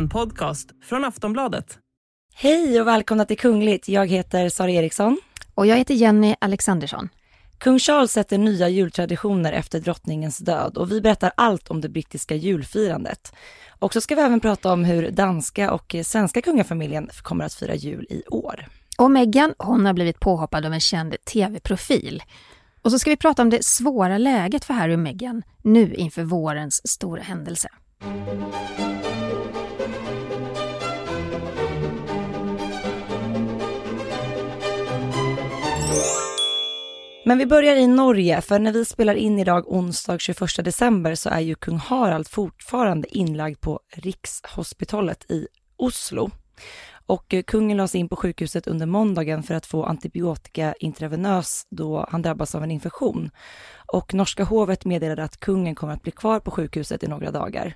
En podcast från Aftonbladet. Hej och välkomna till Kungligt. Jag heter Sara Eriksson. Och jag heter Jenny Alexandersson. Kung Charles sätter nya jultraditioner efter drottningens död och vi berättar allt om det brittiska julfirandet. Och så ska vi även prata om hur danska och svenska kungafamiljen kommer att fira jul i år. Och Meghan, hon har blivit påhoppad av en känd tv-profil. Och så ska vi prata om det svåra läget för Harry och Meghan nu inför vårens stora händelse. Men vi börjar i Norge, för när vi spelar in idag onsdag 21 december så är ju kung Harald fortfarande inlagd på Rikshospitalet i Oslo. Och eh, kungen lades in på sjukhuset under måndagen för att få antibiotika intravenös då han drabbas av en infektion. Och norska hovet meddelade att kungen kommer att bli kvar på sjukhuset i några dagar.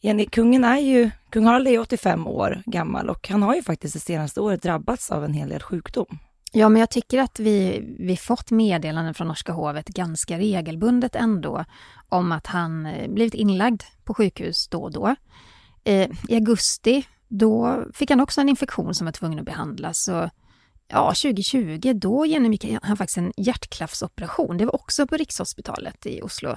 Jenny, kungen är ju, kung Harald är 85 år gammal och han har ju faktiskt det senaste året drabbats av en hel del sjukdom. Ja, men jag tycker att vi, vi fått meddelanden från norska hovet ganska regelbundet ändå om att han eh, blivit inlagd på sjukhus då och då. Eh, I augusti, då fick han också en infektion som var tvungen att behandlas. Så, ja, 2020, då genomgick han faktiskt en hjärtklaffsoperation. Det var också på Rikshospitalet i Oslo.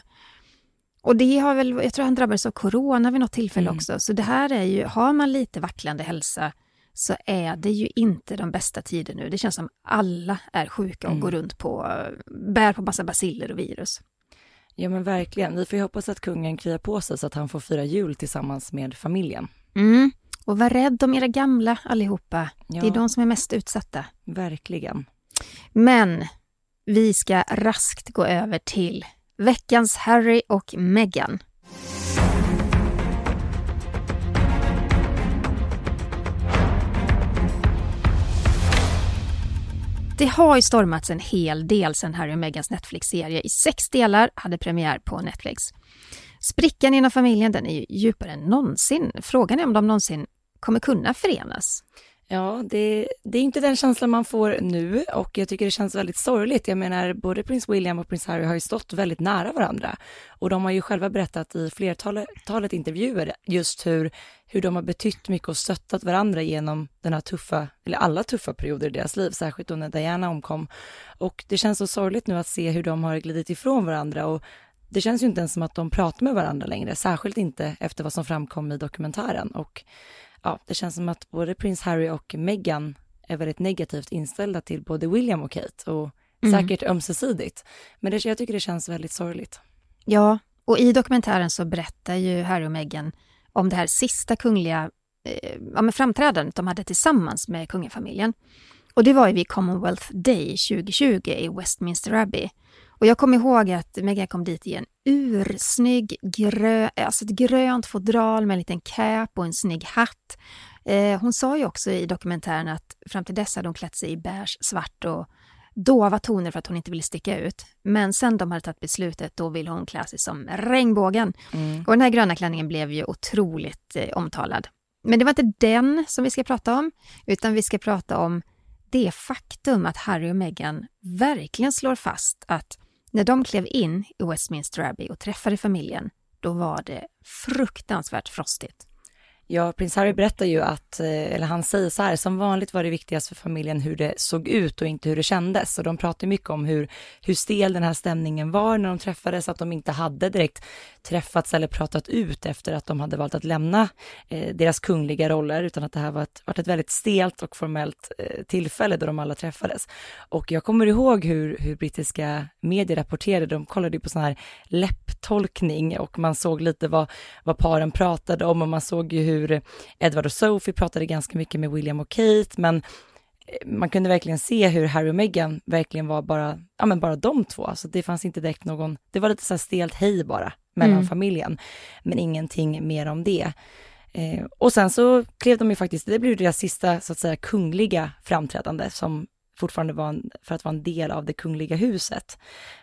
Och det har väl, jag tror han drabbades av corona vid något tillfälle mm. också. Så det här är ju, har man lite vacklande hälsa så är det ju inte de bästa tider nu. Det känns som alla är sjuka och mm. går runt på, bär på massa basiller och virus. Ja men verkligen. Vi får ju hoppas att kungen kryar på sig så att han får fira jul tillsammans med familjen. Mm. Och var rädd om era gamla allihopa. Ja. Det är de som är mest utsatta. Verkligen. Men vi ska raskt gå över till veckans Harry och Meghan. Det har ju stormats en hel del sedan Harry och Meghans Netflix-serie i sex delar hade premiär på Netflix. Sprickan inom familjen den är ju djupare än någonsin. Frågan är om de någonsin kommer kunna förenas. Ja, det, det, är inte den känslan man får nu och jag tycker det känns väldigt sorgligt. Jag menar, både prins William och prins Harry har ju stått väldigt nära varandra och de har ju själva berättat i flertalet intervjuer just hur, hur de har betytt mycket och stöttat varandra genom den här tuffa, eller alla tuffa perioder i deras liv, särskilt då när Diana omkom. Och det känns så sorgligt nu att se hur de har glidit ifrån varandra och det känns ju inte ens som att de pratar med varandra längre, särskilt inte efter vad som framkom i dokumentären. Och ja, det känns som att både prins Harry och Meghan är väldigt negativt inställda till både William och Kate och mm. säkert ömsesidigt. Men det, jag tycker det känns väldigt sorgligt. Ja, och i dokumentären så berättar ju Harry och Meghan om det här sista kungliga eh, ja, framträdandet de hade tillsammans med kungafamiljen. Och det var ju vid Commonwealth Day 2020 i Westminster Abbey. Och jag kommer ihåg att Meghan kom dit i en ursnygg grö, alltså ett grönt fodral med en liten cap och en snygg hatt. Eh, hon sa ju också i dokumentären att fram till dess hade hon klätt sig i beige, svart och dova toner för att hon inte ville sticka ut. Men sen de hade tagit beslutet, då ville hon klä sig som regnbågen. Mm. Och den här gröna klänningen blev ju otroligt eh, omtalad. Men det var inte den som vi ska prata om, utan vi ska prata om det faktum att Harry och Meghan verkligen slår fast att när de klev in i Westminster Abbey och träffade familjen, då var det fruktansvärt frostigt. Ja, prins Harry berättar ju att, eh, eller han säger så här, som vanligt var det viktigast för familjen hur det såg ut och inte hur det kändes. Och de pratar mycket om hur, hur stel den här stämningen var när de träffades, att de inte hade direkt träffats eller pratat ut efter att de hade valt att lämna eh, deras kungliga roller, utan att det här var ett, varit ett väldigt stelt och formellt eh, tillfälle då de alla träffades. Och jag kommer ihåg hur, hur brittiska medier rapporterade, de kollade ju på sån här läpptolkning och man såg lite vad, vad paren pratade om och man såg ju hur hur Edward och Sophie pratade ganska mycket med William och Kate, men eh, man kunde verkligen se hur Harry och Meghan verkligen var bara, ja men bara de två. Alltså det fanns inte direkt någon, det var lite så här stelt hej bara mellan mm. familjen, men ingenting mer om det. Eh, och sen så klev de ju faktiskt, det blev deras sista så att säga kungliga framträdande som fortfarande var en, för att vara en del av det kungliga huset.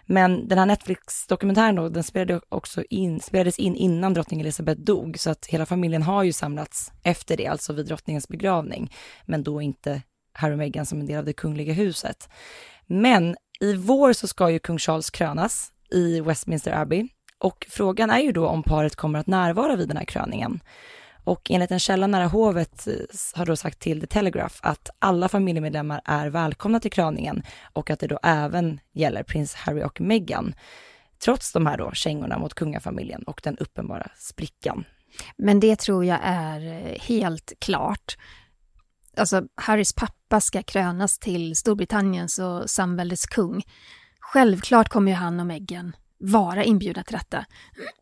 Men den här Netflix-dokumentären då, den spelade också in, spelades in innan drottning Elizabeth dog, så att hela familjen har ju samlats efter det, alltså vid drottningens begravning, men då inte Harry och Meghan som en del av det kungliga huset. Men i vår så ska ju kung Charles krönas i Westminster Abbey och frågan är ju då om paret kommer att närvara vid den här kröningen. Och enligt en källa nära hovet eh, har då sagt till The Telegraph att alla familjemedlemmar är välkomna till kröningen och att det då även gäller prins Harry och Meghan. Trots de här då kängorna mot kungafamiljen och den uppenbara sprickan. Men det tror jag är eh, helt klart. Alltså, Harrys pappa ska krönas till Storbritanniens och samväldets kung. Självklart kommer ju han och Meghan vara inbjudna till detta.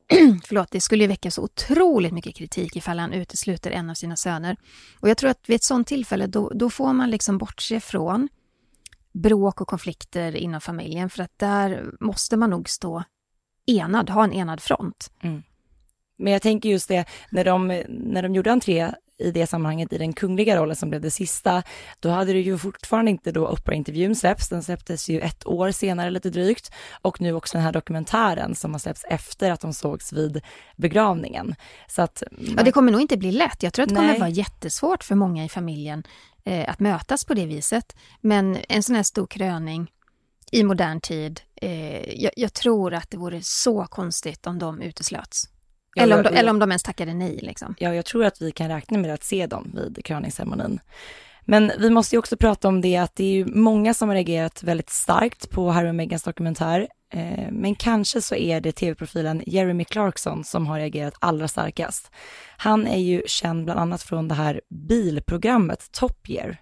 Förlåt, det skulle ju väcka så otroligt mycket kritik ifall han utesluter en av sina söner. Och jag tror att vid ett sådant tillfälle, då, då får man liksom bortse från bråk och konflikter inom familjen, för att där måste man nog stå enad, ha en enad front. Mm. Men jag tänker just det, när de, när de gjorde entré i det sammanhanget i den kungliga rollen som blev det sista, då hade det ju fortfarande inte då Oprah-intervjun släppts, den släpptes ju ett år senare lite drygt och nu också den här dokumentären som har släppts efter att de sågs vid begravningen. Så att man... Ja, det kommer nog inte bli lätt. Jag tror att det Nej. kommer vara jättesvårt för många i familjen eh, att mötas på det viset. Men en sån här stor kröning i modern tid, eh, jag, jag tror att det vore så konstigt om de uteslöts. Ja, eller, om de, eller om de ens tackade nej. Liksom. Ja, jag tror att vi kan räkna med att se dem vid kröningsceremonin. Men vi måste ju också prata om det att det är ju många som har reagerat väldigt starkt på Harry och Meghans dokumentär. Eh, men kanske så är det tv-profilen Jeremy Clarkson som har reagerat allra starkast. Han är ju känd bland annat från det här bilprogrammet Top Gear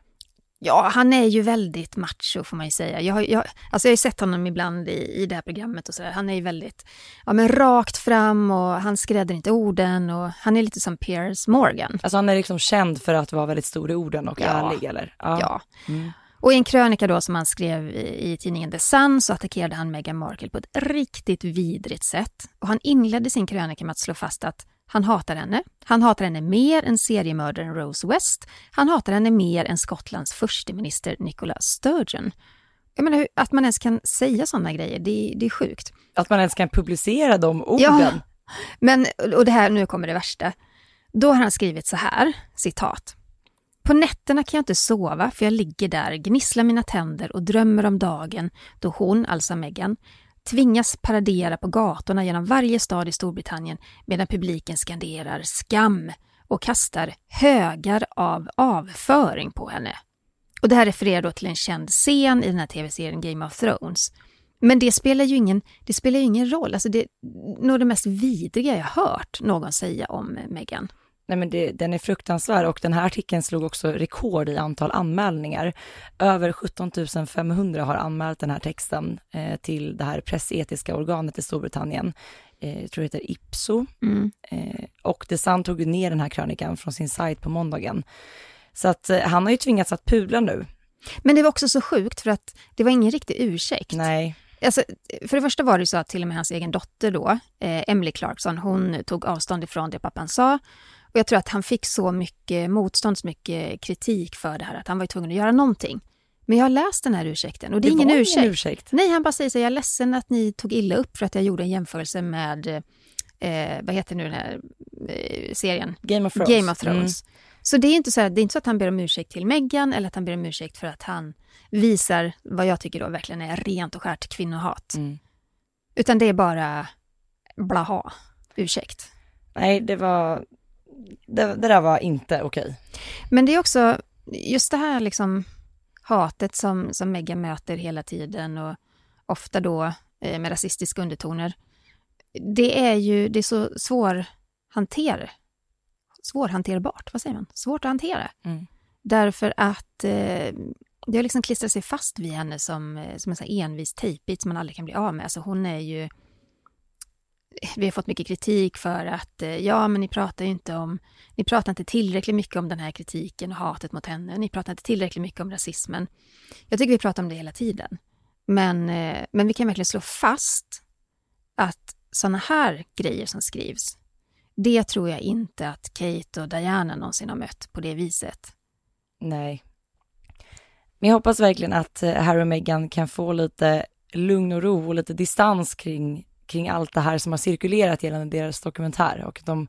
Ja, han är ju väldigt macho får man ju säga. Jag har, jag, alltså jag har sett honom ibland i, i det här programmet och sådär. Han är ju väldigt, ja men rakt fram och han skräder inte orden och han är lite som Piers Morgan. Alltså han är liksom känd för att vara väldigt stor i orden och ja. ärlig eller? Ja. ja. Mm. Och i en krönika då som han skrev i, i tidningen The Sun så attackerade han Meghan Markle på ett riktigt vidrigt sätt. Och han inledde sin krönika med att slå fast att han hatar henne. Han hatar henne mer än seriemördaren Rose West. Han hatar henne mer än Skottlands försteminister Nicola Sturgeon. Jag menar, att man ens kan säga sådana grejer, det, det är sjukt. Att man ens kan publicera de orden. Ja, men, och det här, nu kommer det värsta. Då har han skrivit så här, citat. På nätterna kan jag inte sova för jag ligger där, gnisslar mina tänder och drömmer om dagen då hon, alltså Meghan, tvingas paradera på gatorna genom varje stad i Storbritannien medan publiken skanderar skam och kastar högar av avföring på henne. Och det här refererar då till en känd scen i den här tv-serien Game of Thrones. Men det spelar ju ingen, det spelar ingen roll. Alltså det är nog det mest vidriga jag hört någon säga om Meghan. Nej men det, den är fruktansvärd och den här artikeln slog också rekord i antal anmälningar. Över 17 500 har anmält den här texten eh, till det här pressetiska organet i Storbritannien. Eh, jag tror det heter Ipso. Mm. Eh, och Sun tog ner den här krönikan från sin sajt på måndagen. Så att eh, han har ju tvingats att pudla nu. Men det var också så sjukt för att det var ingen riktig ursäkt. Nej. Alltså, för det första var det så att till och med hans egen dotter då, eh, Emily Clarkson, hon tog avstånd ifrån det pappan sa och jag tror att han fick så mycket motstånd, så mycket kritik för det här att han var tvungen att göra någonting. Men jag har läst den här ursäkten och det är det ingen, ursäkt. ingen ursäkt. Nej, han bara säger så jag är ledsen att ni tog illa upp för att jag gjorde en jämförelse med, eh, vad heter nu den här eh, serien? Game of Thrones. Game of Thrones. Mm. Så det är, inte så här, det är inte så att han ber om ursäkt till Meghan eller att han ber om ursäkt för att han visar vad jag tycker då verkligen är rent och skärt kvinnohat. Mm. Utan det är bara blaha, ursäkt. Nej, det var det, det där var inte okej. Men det är också just det här liksom hatet som, som Meghan möter hela tiden och ofta då eh, med rasistiska undertoner. Det är ju, det är så svårhanter, svårhanterbart, vad säger man? Svårt att hantera. Mm. Därför att eh, det har liksom klistrat sig fast vid henne som, eh, som en envis tejpbit som man aldrig kan bli av med. Alltså hon är ju vi har fått mycket kritik för att eh, ja, men ni pratar ju inte om, ni pratar inte tillräckligt mycket om den här kritiken och hatet mot henne. Ni pratar inte tillräckligt mycket om rasismen. Jag tycker vi pratar om det hela tiden. Men, eh, men vi kan verkligen slå fast att sådana här grejer som skrivs, det tror jag inte att Kate och Diana någonsin har mött på det viset. Nej. Men jag hoppas verkligen att eh, Harry och Meghan kan få lite lugn och ro och lite distans kring kring allt det här som har cirkulerat gällande deras dokumentär och de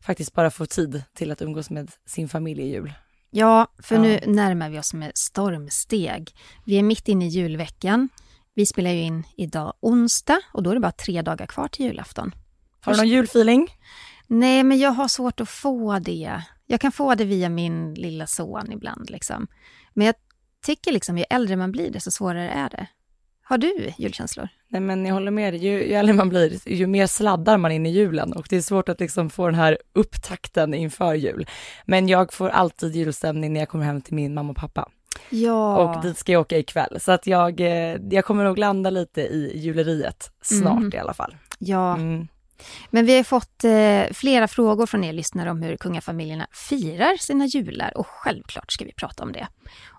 faktiskt bara får tid till att umgås med sin familj i jul. Ja, för ja. nu närmar vi oss med stormsteg. Vi är mitt inne i julveckan. Vi spelar ju in idag onsdag och då är det bara tre dagar kvar till julafton. Har du någon julfeeling? Nej, men jag har svårt att få det. Jag kan få det via min lilla son ibland. Liksom. Men jag tycker liksom ju äldre man blir, desto svårare är det. Har du julkänslor? Nej men jag håller med dig, ju, ju äldre man blir, ju mer sladdar man in i julen och det är svårt att liksom få den här upptakten inför jul. Men jag får alltid julstämning när jag kommer hem till min mamma och pappa. Ja. Och dit ska jag åka ikväll, så att jag, eh, jag kommer nog landa lite i juleriet snart Mm. i alla fall. Ja, Mm. men vi har fått eh, flera frågor från er lyssnare om hur kungafamiljerna firar sina jular och självklart ska vi prata om det.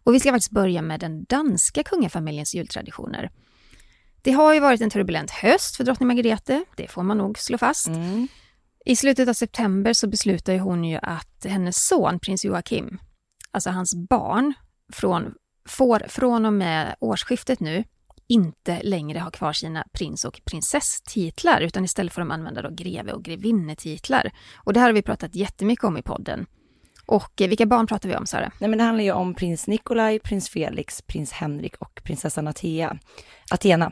Och vi ska faktiskt börja med den danska kungafamiljens jultraditioner. Det har ju varit en turbulent höst för drottning Margrethe, det får man nog slå fast. Mm. I slutet av september så beslutar hon ju att hennes son, prins Joakim, alltså hans barn, från, får från och med årsskiftet nu inte längre ha kvar sina prins och prinsesstitlar utan istället får de använda då greve och grevinnetitlar. Och det här har vi pratat jättemycket om i podden. Och eh, vilka barn pratar vi om, Sara? Nej men det handlar ju om prins Nikolaj, prins Felix, prins Henrik och prinsessan Athea, Athena.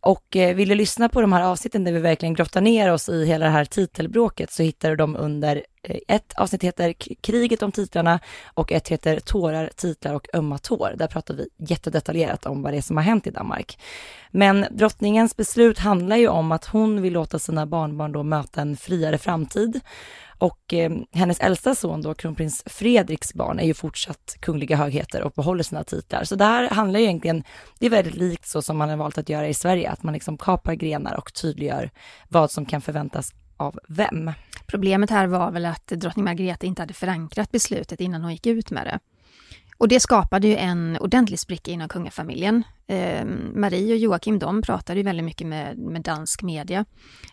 Och eh, vill du lyssna på de här avsnitten där vi verkligen grottar ner oss i hela det här titelbråket så hittar du dem under, ett avsnitt heter kriget om titlarna och ett heter tårar, titlar och ömma tår. Där pratar vi jättedetaljerat om vad det är som har hänt i Danmark. Men drottningens beslut handlar ju om att hon vill låta sina barnbarn då möta en friare framtid och eh, hennes äldsta son då, kronprins Fredriks barn, är ju fortsatt kungliga högheter och behåller sina titlar. Så det här handlar ju egentligen, det är väldigt likt så som man har valt att göra i Sverige, att man liksom kapar grenar och tydliggör vad som kan förväntas av vem. Problemet här var väl att drottning Margrethe inte hade förankrat beslutet innan hon gick ut med det. Och det skapade ju en ordentlig spricka inom kungafamiljen. Eh, Marie och Joakim de pratade ju väldigt mycket med, med dansk media.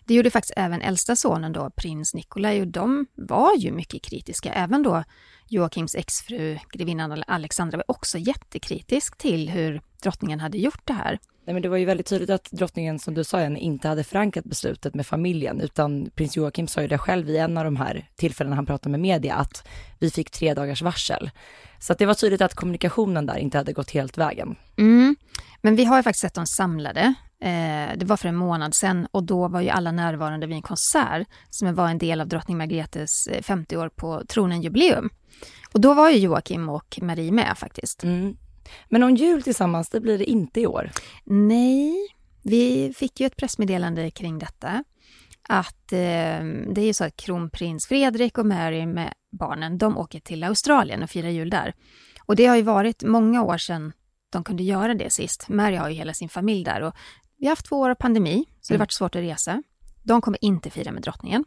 Det gjorde faktiskt även äldsta sonen då, prins Nikolaj, och de var ju mycket kritiska. Även då Joakims exfru, grevinnan Alexandra, var också jättekritisk till hur drottningen hade gjort det här. Nej, men det var ju väldigt tydligt att drottningen, som du sa, Jenny, inte hade förankrat beslutet med familjen, utan prins Joakim sa ju det själv i en av de här tillfällena han pratade med media, att vi fick tre dagars varsel. Så att det var tydligt att kommunikationen där inte hade gått helt vägen. Mm. Men vi har ju faktiskt sett dem samlade. Eh, det var för en månad sedan och då var ju alla närvarande vid en konsert som var en del av drottning Margrethes eh, 50 år på tronen-jubileum. Och då var ju Joakim och Marie med faktiskt. Mm. Men någon jul tillsammans, det blir det inte i år. Nej, vi fick ju ett pressmeddelande kring detta. Att eh, det är ju så att kronprins Fredrik och Mary med barnen, de åker till Australien och firar jul där. Och det har ju varit många år sedan de kunde göra det sist. Mary har ju hela sin familj där och vi har haft två år av pandemi, så det har Mm. varit svårt att resa. De kommer inte fira med drottningen.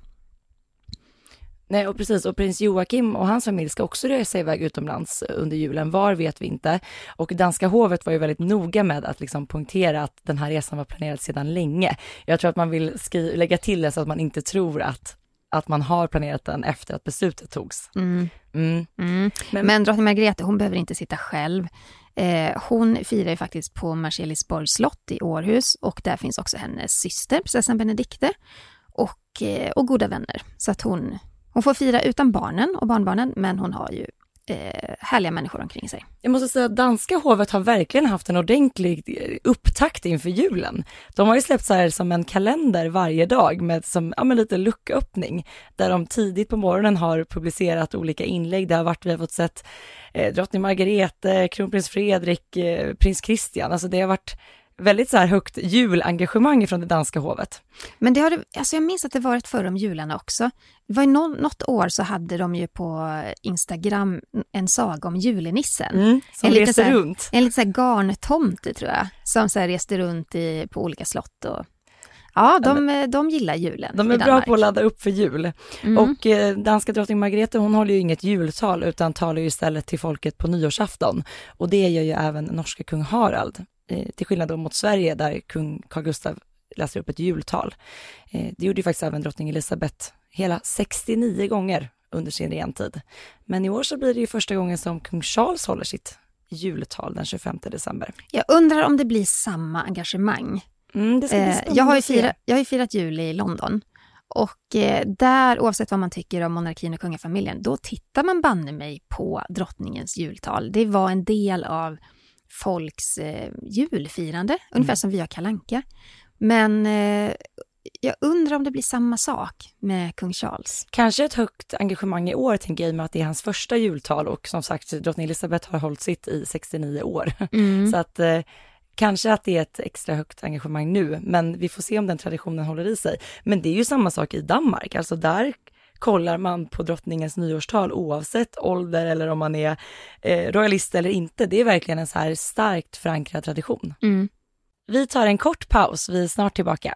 Nej, och precis. Och prins Joakim och hans familj ska också resa iväg utomlands under julen. Var vet vi inte. Och danska hovet var ju väldigt noga med att liksom poängtera att den här resan var planerad sedan länge. Jag tror att man vill lägga till det så att man inte tror att, att man har planerat den efter att beslutet togs. Mm. Mm. Mm. Men- Men, drottning Margrethe, hon behöver inte sitta själv. Eh, hon firar ju faktiskt på Marselisborgs slott i Århus och där finns också hennes syster, prinsessan Benedikte, och, eh, och goda vänner. Så att hon, hon får fira utan barnen och barnbarnen, men hon har ju eh, härliga människor omkring sig. Jag måste säga att danska hovet har verkligen haft en ordentlig eh, upptakt inför julen. De har ju släppt så här som en kalender varje dag med som, ja, men lite lucköppning, där de tidigt på morgonen har publicerat olika inlägg. Det har varit, vi har fått sett eh, drottning Margrethe, kronprins Fredrik, eh, prins Christian, alltså det har varit väldigt så här högt julengagemang från det danska hovet. Men det har det, alltså jag minns att det varit förr om jularna också. Det var ju nå, något år så hade de ju på Instagram en saga om julenissen. Mm, som En så här- runt. En liten så här garntomte tror jag, som så här reste runt i, på olika slott. Och, ja, de, de gillar julen De är bra på att ladda upp för jul. Mm. Och eh, danska drottning Margrethe, hon håller ju inget jultal utan talar ju istället till folket på nyårsafton. Och det gör ju även norska kung Harald, eh, till skillnad då mot Sverige där kung Carl Gustaf läser upp ett jultal. Eh, det gjorde ju faktiskt även drottning Elisabeth hela 69 gånger under sin regentid. Men i år så blir det ju första gången som kung Charles håller sitt jultal den 25 december. Jag undrar om det blir samma engagemang. Mm, Eh, jag, har ju firat, jag har ju firat jul i London. Och eh, där, oavsett vad man tycker om monarkin och kungafamiljen, då tittar man banne mig på drottningens jultal. Det var en del av folks eh, julfirande, ungefär Mm. som vi har kalanka. Men eh, jag undrar om det blir samma sak med kung Charles. Kanske ett högt engagemang i år, tänker jag, i och med att det är hans första jultal och som sagt, drottning Elizabeth har hållit sitt i 69 år. Mm. Så att eh, kanske att det är ett extra högt engagemang nu, men vi får se om den traditionen håller i sig. Men det är ju samma sak i Danmark, alltså där kollar man på drottningens nyårstal oavsett ålder eller om man är eh, royalist eller inte. Det är verkligen en så här starkt förankrad tradition. Mm. Vi tar en kort paus, vi är snart tillbaka.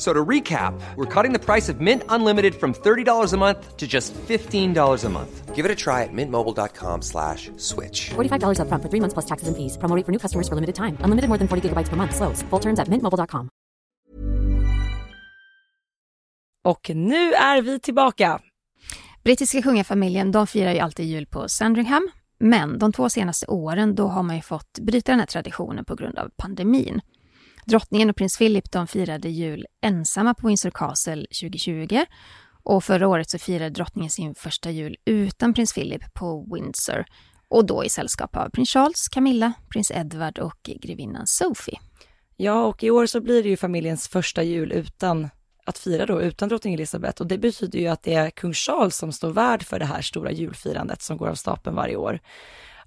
So to recap, we're cutting the price of Mint Unlimited from $30 a month to just $15 a month. Give it a try at mintmobile.com slash switch. $45 upfront for three months plus taxes and fees. Promo rate for new customers for limited time. Unlimited more than 40 gigabytes per month. Slows. Full terms at mintmobile.com. Och nu är vi tillbaka. Brittiska kungafamiljen de firar ju alltid jul på Sandringham. Men de två senaste åren då har man ju fått bryta den här traditionen på grund av pandemin. Drottningen och prins Philip de firade jul ensamma på Windsor Castle 2020 och förra året så firade drottningen sin första jul utan prins Philip på Windsor och då i sällskap av prins Charles, Camilla, prins Edward och grevinnan Sophie. Ja, och i år så blir det ju familjens första jul utan att fira då, utan drottning Elizabeth. Och det betyder ju att det är kung Charles som står värd för det här stora julfirandet som går av stapeln varje år.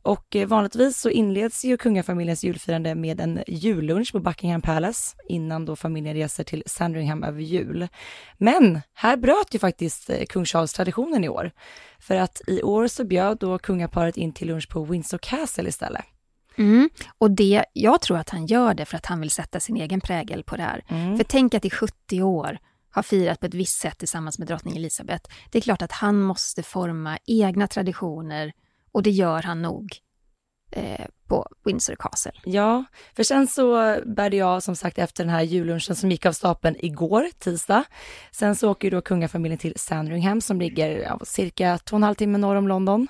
Och eh, vanligtvis så inleds ju kungafamiljens julfirande med en jullunch på Buckingham Palace innan då familjen reser till Sandringham över jul. Men här bröt ju faktiskt eh, kung Charles traditionen i år. För att i år så bjöd då kungaparet in till lunch på Windsor Castle istället. Mm. Och det, jag tror att han gör det för att han vill sätta sin egen prägel på det här. Mm. För tänk att i 70 år har firat på ett visst sätt tillsammans med drottning Elizabeth. Det är klart att han måste forma egna traditioner och det gör han nog eh, på Windsor Castle. Ja, för sen så bärde jag som sagt efter den här jullunchen som gick av stapeln igår, tisdag. Sen så åker ju då kungafamiljen till Sandringham som ligger ja, cirka två och en halv timme norr om London.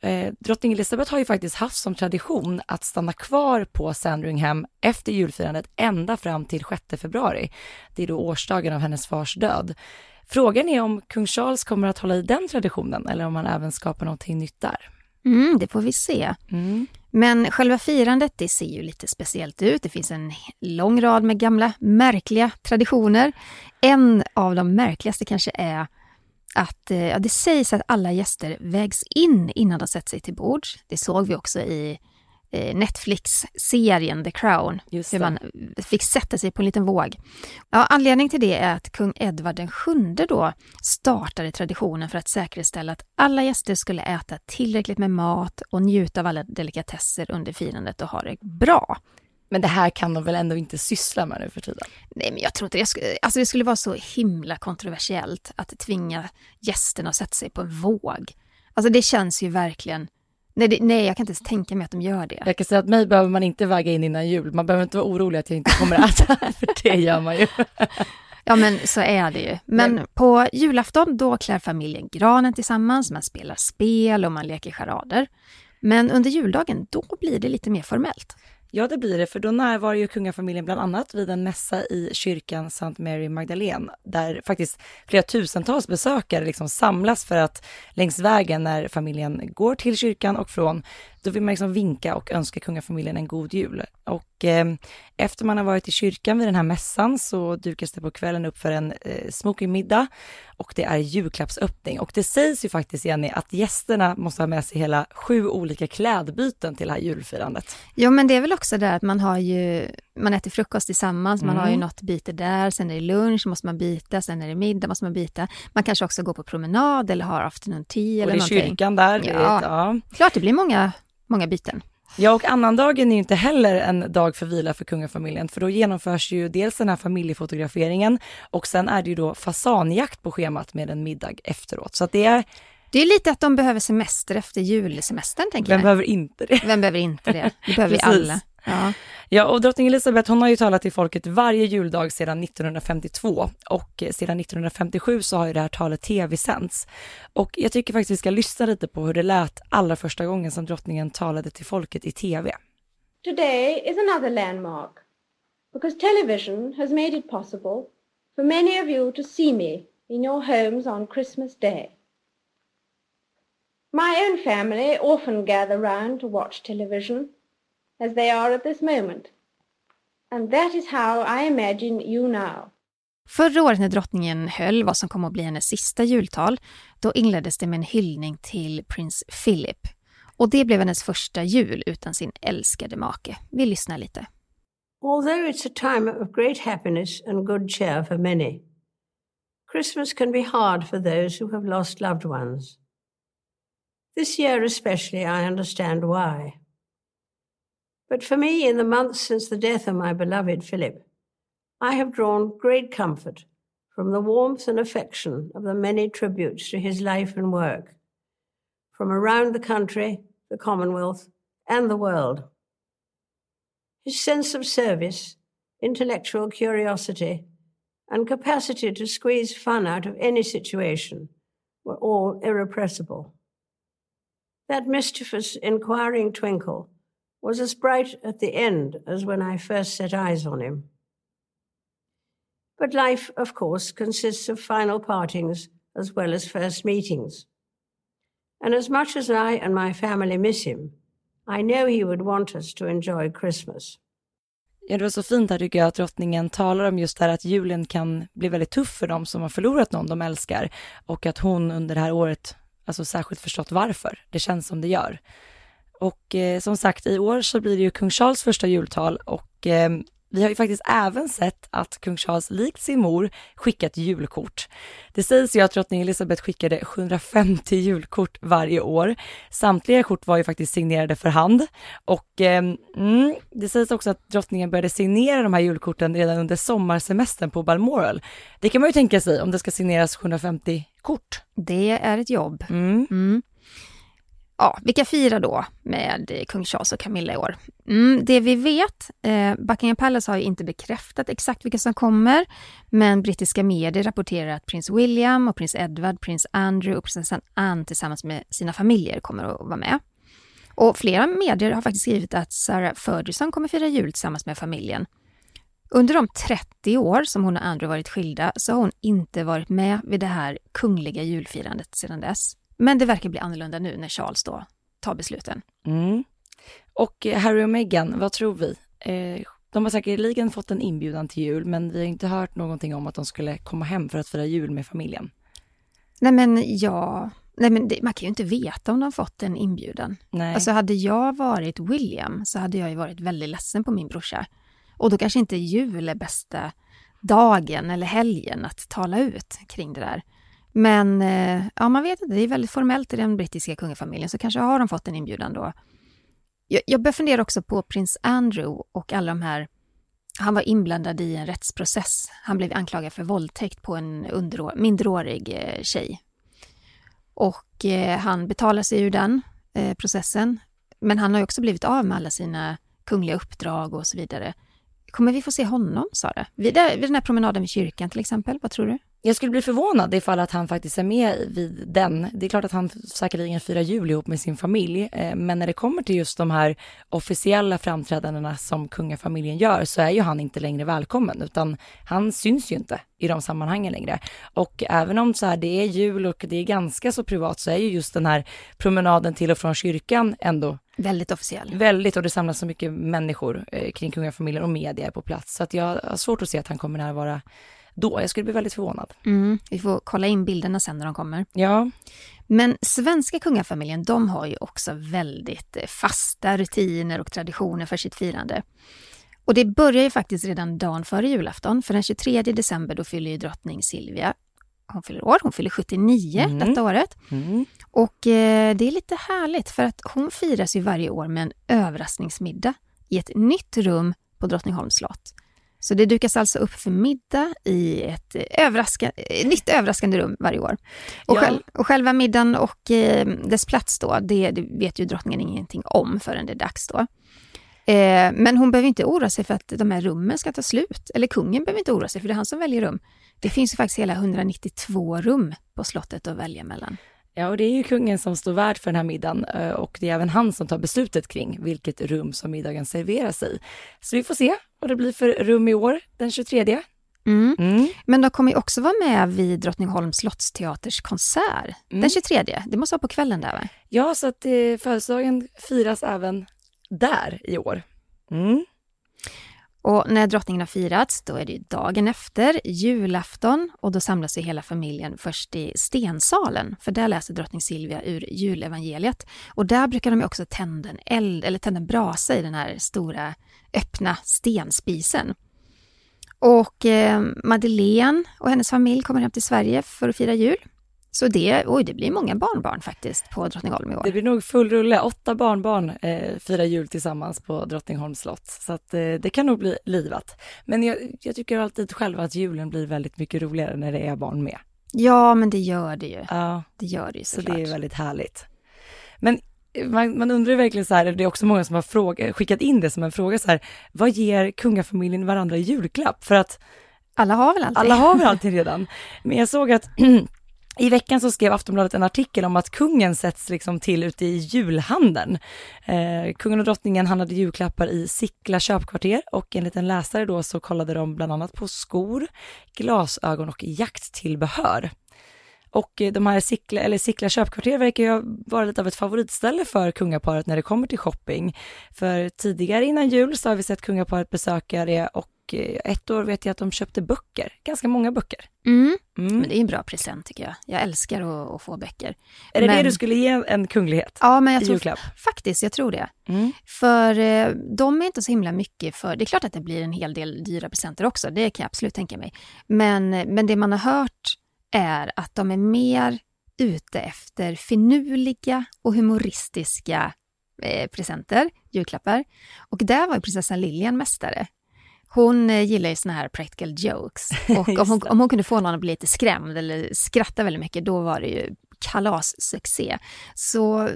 Eh, drottning Elizabeth har ju faktiskt haft som tradition att stanna kvar på Sandringham efter julfirandet ända fram till 6 februari. Det är då årsdagen av hennes fars död. Frågan är om kung Charles kommer att hålla i den traditionen eller om han även skapar någonting nytt där. Mm, det får vi se. Mm. Men själva firandet det ser ju lite speciellt ut. Det finns en lång rad med gamla märkliga traditioner. En av de märkligaste kanske är att eh, ja, det sägs att alla gäster vägs in innan de sätter sig till bords. Det såg vi också i Netflix-serien The Crown, hur man fick sätta sig på en liten våg. Ja, anledningen till det är att kung Edvard den sjunde då startade traditionen för att säkerställa att alla gäster skulle äta tillräckligt med mat och njuta av alla delikatesser under firandet och ha det bra. Men det här kan de väl ändå inte syssla med nu för tiden? Nej, men jag tror inte det. Skulle, alltså det skulle vara så himla kontroversiellt att tvinga gästerna att sätta sig på en våg. Alltså det känns ju verkligen... Nej, det, nej, jag kan inte ens tänka mig att de gör det. Jag kan säga att mig behöver man inte väga in innan jul. Man behöver inte vara orolig att jag inte kommer att äta, för det gör man ju. Ja, men så är det ju. Men Nej. på julafton, då klär familjen granen tillsammans, man spelar spel och man leker charader. Men under juldagen, då blir det lite mer formellt. Ja, det blir det, för då närvarar ju kungafamiljen bland annat vid en mässa i kyrkan St. Mary Magdalene, där faktiskt flera tusentals besökare liksom samlas för att längs vägen när familjen går till kyrkan och från, då vill man liksom vinka och önska kungafamiljen en god jul. Och eh, efter man har varit i kyrkan vid den här mässan så dukas det på kvällen upp för en eh, smokingmiddag och det är julklappsöppning. Och det sägs ju faktiskt, Jenny, att gästerna måste ha med sig hela sju olika klädbyten till det här julfirandet. Jo, men det är väl också det att man har ju, man äter frukost tillsammans, man har ju Mm. något byte där, sen är det lunch, måste man byta, sen är det middag, måste man byta. Man kanske också går på promenad eller har afternoon tea Och eller det är någonting. kyrkan där. det är- Ja. ja. Klart det blir många, många byten. Ja, och annandagen är ju inte heller en dag för vila för kungafamiljen, för då genomförs ju dels den här familjefotograferingen och sen är det ju då fasanjakt på schemat med en middag efteråt. Så att det är, Det är lite att de behöver semester efter julsemestern, tänker vem jag. behöver inte det? Vem behöver inte det? Det behöver vi alla. Ja. Ja, och drottning Elizabeth, hon har ju talat till folket varje juldag sedan 1952 och eh, sedan 1957 så har ju det här talet tv-sänds. Och jag tycker faktiskt vi ska lyssna lite på hur det lät allra första gången som drottningen talade till folket i tv. Today is another landmark because television has made it possible for many of you to see me in your homes on Christmas Day. My own family often gather round to watch television, as they are at this moment. And that is how I imagine you now. Förra året när drottningen höll vad som kom att bli hennes sista jultal, då inleddes det med en hyllning till prins Philip. Och det blev hennes första jul utan sin älskade make. Vi lyssnar lite. Although it's a time of great happiness and good cheer for many, Christmas can be hard for those who have lost loved ones. This year especially, I understand why. But for me, in the months since the death of my beloved Philip, I have drawn great comfort from the warmth and affection of the many tributes to his life and work, from around the country, the Commonwealth, and the world. His sense of service, intellectual curiosity, and capacity to squeeze fun out of any situation were all irrepressible. That mischievous, inquiring twinkle was as bright at the end as when I first set eyes on him. But life, of course, consists of final partings as well as first meetings. And as much as I and my family miss him, I know he would want us to enjoy Christmas. Ja, det var så fint här tycker jag att drottningen talar om just det här att julen kan bli väldigt tuff för dem som har förlorat någon de älskar och att hon under det här året alltså särskilt förstått varför det känns som det gör. Och eh, som sagt, i år så blir det ju kung Charles första jultal och eh, vi har ju faktiskt även sett att kung Charles likt sin mor skickat julkort. Det sägs ju att drottning Elizabeth skickade 750 julkort varje år. Samtliga kort var ju faktiskt signerade för hand och eh, mm, det sägs också att drottningen började signera de här julkorten redan under sommarsemestern på Balmoral. Det kan man ju tänka sig om det ska signeras 750 kort. Det är ett jobb. Mm. Mm. Ja, vilka firar då med kung Charles och Camilla i år? Mm, det vi vet, eh, Buckingham Palace har ju inte bekräftat exakt vilka som kommer, men brittiska medier rapporterar att prins William och prins Edward, prins Andrew och prinsessan Anne tillsammans med sina familjer kommer att vara med. Och flera medier har faktiskt skrivit att Sarah Ferguson kommer fira jul tillsammans med familjen. Under de 30 år som hon och Andrew varit skilda så har hon inte varit med vid det här kungliga julfirandet sedan dess. Men det verkar bli annorlunda nu när Charles då tar besluten. Mm. Och Harry och Meghan, vad tror vi? Eh, de har säkerligen fått en inbjudan till jul, men vi har inte hört någonting om att de skulle komma hem för att fira jul med familjen. Nej men ja, nej men det, man kan ju inte veta om de fått en inbjudan. Nej. Alltså hade jag varit William så hade jag ju varit väldigt ledsen på min brorsa. Och då kanske inte jul är bästa dagen eller helgen att tala ut kring det där. Men eh, ja, man vet inte, det är väldigt formellt i den brittiska kungafamiljen, så kanske har de fått en inbjudan då. Jag, jag börjar fundera också på prins Andrew och alla de här han var inblandad i en rättsprocess. Han blev anklagad för våldtäkt på en underår, mindreårig eh, tjej. Och eh, han betalar sig ur den eh, processen. Men han har också blivit av med alla sina kungliga uppdrag och så vidare. Kommer vi få se honom, Sara? Vid, vid den här promenaden vid kyrkan till exempel, vad tror du? Jag skulle bli förvånad ifall att han faktiskt är med vid den. Det är klart att han säkerligen firar jul ihop med sin familj, eh, men när det kommer till just de här officiella framträdandena som kungafamiljen gör så är ju han inte längre välkommen, utan han syns ju inte i de sammanhangen längre. Och även om så här, det är jul och det är ganska så privat så är ju just den här promenaden till och från kyrkan ändå Väldigt officiell. Väldigt och det samlas så mycket människor eh, kring kungafamiljen och media är på plats. Så att jag har svårt att se att han kommer närvara då. Jag skulle bli väldigt förvånad. Mm, vi får kolla in bilderna sen när de kommer. Ja. Men svenska kungafamiljen, de har ju också väldigt eh, fasta rutiner och traditioner för sitt firande. Och det börjar ju faktiskt redan dagen före julafton, för den 23 december då fyller ju drottning Silvia hon fyller år, hon fyller 79 mm. detta året. Mm. Och eh, det är lite härligt för att hon firas ju varje år med en överraskningsmiddag i ett nytt rum på Drottningholms slott. Så det dukas alltså upp för middag i ett överraska, nytt överraskande rum varje år. Och, Ja. själv, och själva middagen och eh, dess plats då, det, det vet ju drottningen ingenting om förrän det är dags då. Eh, men hon behöver inte oroa sig för att de här rummen ska ta slut. Eller kungen behöver inte oroa sig för det är han som väljer rum. Det finns ju faktiskt hela 192 rum på slottet att välja mellan. Ja, och det är ju kungen som står värd för den här middagen eh, och det är även han som tar beslutet kring vilket rum som middagen serveras i. Så vi får se vad det blir för rum i år, den 23. Mm. Mm. Men de kommer ju också vara med vid Drottningholms slottsteaters konsert Mm. den 23. Det måste vara på kvällen där va? Ja, så att eh, födelsedagen firas även där i år. Och när drottningen har firats, då är det ju dagen efter, julafton, och då samlas ju hela familjen först i stensalen, för där läser drottning Silvia ur julevangeliet. Och där brukar de ju också tända en eld, eller tända en brasa i den här stora öppna stenspisen. Och eh, Madeleine och hennes familj kommer hem till Sverige för att fira jul. Så det, oj, det blir många barnbarn faktiskt på Drottningholm i år. Det blir nog full rulle. Åtta barnbarn eh, firar jul tillsammans på Drottningholms slott. Så att, eh, det kan nog bli livat. Men jag, jag tycker alltid själv att julen blir väldigt mycket roligare när det är barn med. Ja, men det gör det ju. Ja, Det gör det ju så såklart. det är väldigt härligt. Men eh, man, man undrar ju verkligen så här, det är också många som har fråga, skickat in det som en fråga så här, vad ger kungafamiljen varandra i julklapp? För att Alla har väl alltid? alla har väl alltid redan. Men jag såg att i veckan så skrev Aftonbladet en artikel om att kungen sätts liksom till ute i julhandeln. Eh, kungen och drottningen handlade julklappar i Sickla köpkvarter och enligt en läsare då så kollade de bland annat på skor, glasögon och jakttillbehör. Och eh, de här Sickla, eller Sickla köpkvarter verkar ju vara lite av ett favoritställe för kungaparet när det kommer till shopping. För tidigare innan jul så har vi sett kungaparet besöka det och eh, ett år vet jag att de köpte böcker, ganska många böcker. Mm. Mm. Men det är en bra present tycker jag. Jag älskar att, att få böcker. Är det men- det du skulle ge en kunglighet? Ja, men jag tror julklapp? faktiskt, jag tror det. Mm. För eh, de är inte så himla mycket för, det är klart att det blir en hel del dyra presenter också, det kan jag absolut tänka mig. Men, men det man har hört är att de är mer ute efter finurliga och humoristiska eh, presenter, julklappar. Och där var ju prinsessan Lilian mästare. Hon eh, gillar ju såna här practical jokes. Och om hon, om hon kunde få någon att bli lite skrämd eller skratta väldigt mycket, då var det ju kalassuccé. Så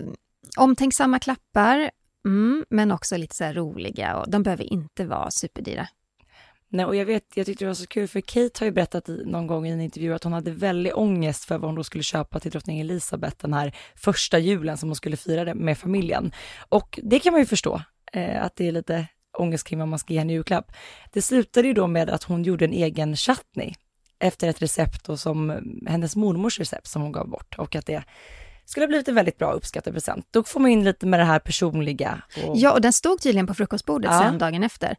omtänksamma klappar, mm, men också lite så här roliga och de behöver inte vara superdyra. Nej, och jag vet, jag tyckte det var så kul för Kate har ju berättat i, någon gång i en intervju att hon hade väldigt ångest för vad hon då skulle köpa till drottning Elizabeth den här första julen som hon skulle fira det med familjen. Och det kan man ju förstå, eh, att det är lite ångest kring vad man ska ge henne i julklapp. Det slutade ju då med att hon gjorde en egen chutney efter ett recept då som hennes mormors recept som hon gav bort och att det skulle ha blivit en väldigt bra uppskattad present. Då får man in lite med det här personliga. Och... Ja, och den stod tydligen på frukostbordet Ja. sen dagen efter.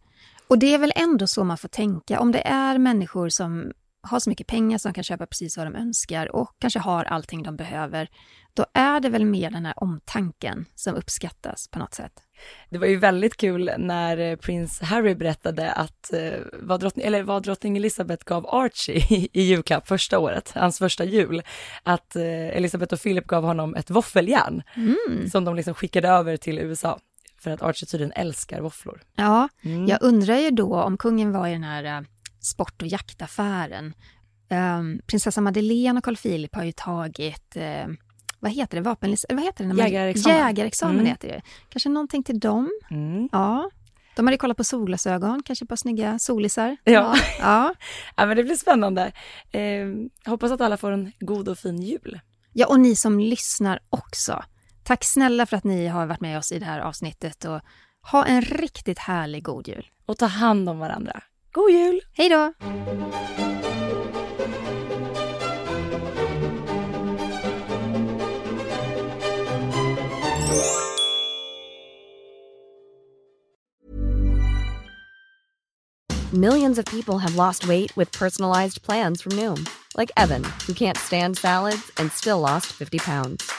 Och det är väl ändå så man får tänka, om det är människor som har så mycket pengar som kan köpa precis vad de önskar och kanske har allting de behöver, då är det väl mer den här omtanken som uppskattas på något sätt. Det var ju väldigt kul när eh, prins Harry berättade att eh, vad, drottning, eller vad drottning Elizabeth gav Archie i, i julklapp första året, hans första jul, att eh, Elizabeth och Philip gav honom ett våffeljärn som de liksom skickade över till USA för att Archie tydligen älskar våfflor. Ja, Mm. jag undrar ju då om kungen var i den här eh, sport och jaktaffären. Um, prinsessa Madeleine och Carl Philip har ju tagit, eh, vad heter det, vapen, vad heter det? Jägarexamen. Jägarexamen Mm. heter det. Kanske någonting till dem? Mm. Ja. De hade kollat på solglasögon, kanske på snygga solisar. Ja. Ja. Ja, men det blir spännande. Eh, hoppas att alla får en god och fin jul. ja, och ni som lyssnar också. Tack snälla för att ni har varit med oss i det här avsnittet och ha en riktigt härlig god jul. Och ta hand om varandra. God jul! Hej då! Millions of people have lost weight with personalized plans from Noom, like Evan, who can't stand salads and still lost 50 pounds.